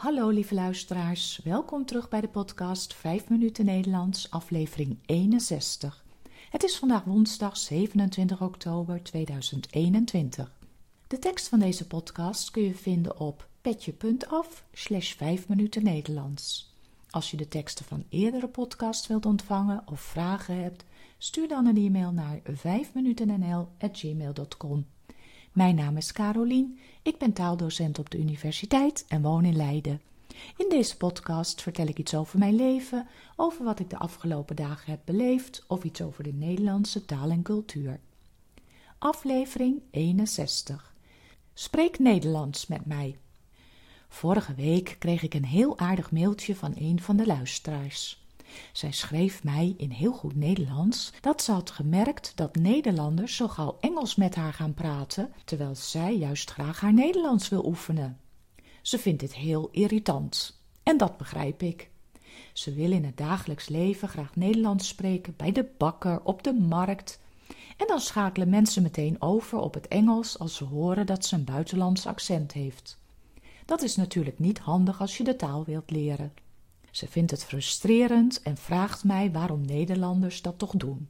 Hallo lieve luisteraars, welkom terug bij de podcast 5 minuten Nederlands, aflevering 61. Het is vandaag woensdag 27 oktober 2021. De tekst van deze podcast kun je vinden op petje.af slash 5 minuten Nederlands. Als je de teksten van eerdere podcasts wilt ontvangen of vragen hebt, stuur dan een e-mail naar 5minutennl.gmail.com. Mijn naam is Carolien, ik ben taaldocent op de universiteit en woon in Leiden. In deze podcast vertel ik iets over mijn leven, over wat ik de afgelopen dagen heb beleefd of iets over de Nederlandse taal en cultuur. Aflevering 61. Spreek Nederlands met mij. Vorige week kreeg ik een heel aardig mailtje van een van de luisteraars. Zij schreef mij in heel goed Nederlands dat ze had gemerkt dat Nederlanders zo gauw Engels met haar gaan praten, terwijl zij juist graag haar Nederlands wil oefenen. Ze vindt dit heel irritant. En dat begrijp ik. Ze wil in het dagelijks leven graag Nederlands spreken, bij de bakker, op de markt. En dan schakelen mensen meteen over op het Engels als ze horen dat ze een buitenlands accent heeft. Dat is natuurlijk niet handig als je de taal wilt leren. Ze vindt het frustrerend en vraagt mij waarom Nederlanders dat toch doen.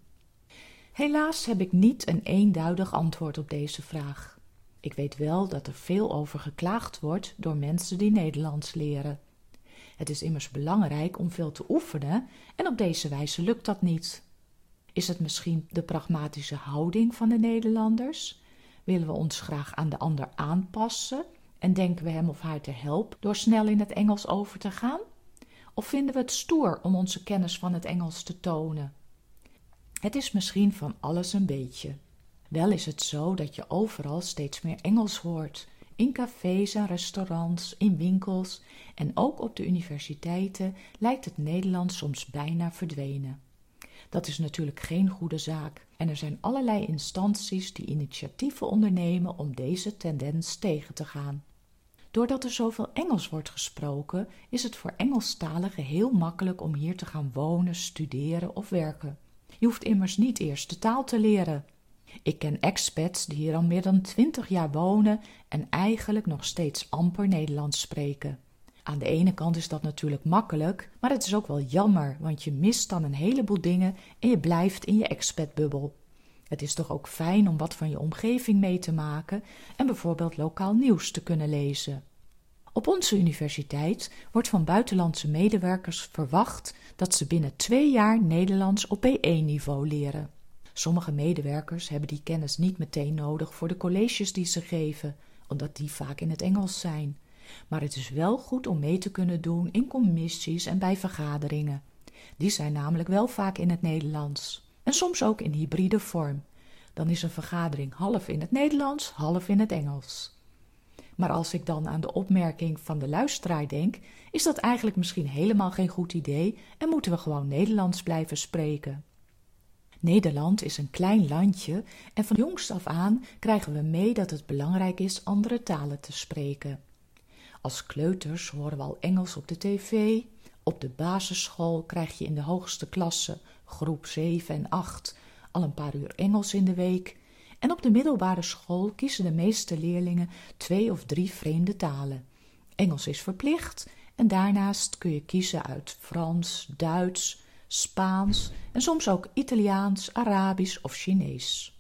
Helaas heb ik niet een eenduidig antwoord op deze vraag. Ik weet wel dat er veel over geklaagd wordt door mensen die Nederlands leren. Het is immers belangrijk om veel te oefenen en op deze wijze lukt dat niet. Is het misschien de pragmatische houding van de Nederlanders? Willen we ons graag aan de ander aanpassen en denken we hem of haar te helpen door snel in het Engels over te gaan? Of vinden we het stoer om onze kennis van het Engels te tonen? Het is misschien van alles een beetje. Wel is het zo dat je overal steeds meer Engels hoort. In cafés en restaurants, in winkels en ook op de universiteiten lijkt het Nederlands soms bijna verdwenen. Dat is natuurlijk geen goede zaak en er zijn allerlei instanties die initiatieven ondernemen om deze tendens tegen te gaan. Doordat er zoveel Engels wordt gesproken, is het voor Engelstaligen heel makkelijk om hier te gaan wonen, studeren of werken. Je hoeft immers niet eerst de taal te leren. Ik ken expats die hier al meer dan twintig jaar wonen en eigenlijk nog steeds amper Nederlands spreken. Aan de ene kant is dat natuurlijk makkelijk, maar het is ook wel jammer, want je mist dan een heleboel dingen en je blijft in je expatbubbel. Het is toch ook fijn om wat van je omgeving mee te maken en bijvoorbeeld lokaal nieuws te kunnen lezen. Op onze universiteit wordt van buitenlandse medewerkers verwacht dat ze binnen twee jaar Nederlands op B1-niveau leren. Sommige medewerkers hebben die kennis niet meteen nodig voor de colleges die ze geven, omdat die vaak in het Engels zijn. Maar het is wel goed om mee te kunnen doen in commissies en bij vergaderingen. Die zijn namelijk wel vaak in het Nederlands en soms ook in hybride vorm. Dan is een vergadering half in het Nederlands, half in het Engels. Maar als ik dan aan de opmerking van de luisteraar denk, is dat eigenlijk misschien helemaal geen goed idee en moeten we gewoon Nederlands blijven spreken. Nederland is een klein landje en van jongs af aan krijgen we mee dat het belangrijk is andere talen te spreken. Als kleuters horen we al Engels op de tv. Op de basisschool krijg je in de hoogste klasse, groep 7 en 8, al een paar uur Engels in de week. En op de middelbare school kiezen de meeste leerlingen twee of drie vreemde talen. Engels is verplicht en daarnaast kun je kiezen uit Frans, Duits, Spaans en soms ook Italiaans, Arabisch of Chinees.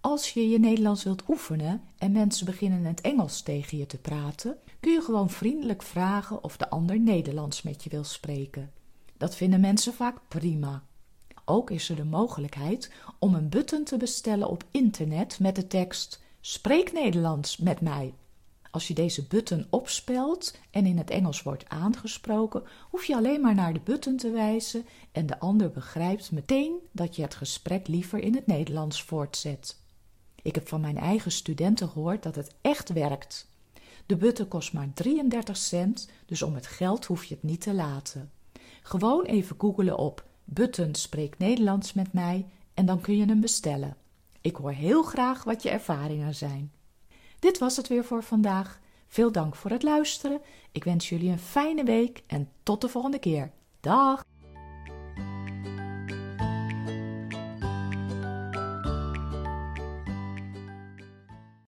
Als je je Nederlands wilt oefenen en mensen beginnen het Engels tegen je te praten, kun je gewoon vriendelijk vragen of de ander Nederlands met je wil spreken. Dat vinden mensen vaak prima. Ook is er de mogelijkheid om een button te bestellen op internet met de tekst Spreek Nederlands met mij. Als je deze button opspelt en in het Engels wordt aangesproken, hoef je alleen maar naar de button te wijzen en de ander begrijpt meteen dat je het gesprek liever in het Nederlands voortzet. Ik heb van mijn eigen studenten gehoord dat het echt werkt. De button kost maar 33 cent, dus om het geld hoef je het niet te laten. Gewoon even googelen op Button spreekt Nederlands met mij en dan kun je hem bestellen. Ik hoor heel graag wat je ervaringen zijn. Dit was het weer voor vandaag. Veel dank voor het luisteren. Ik wens jullie een fijne week en tot de volgende keer. Dag!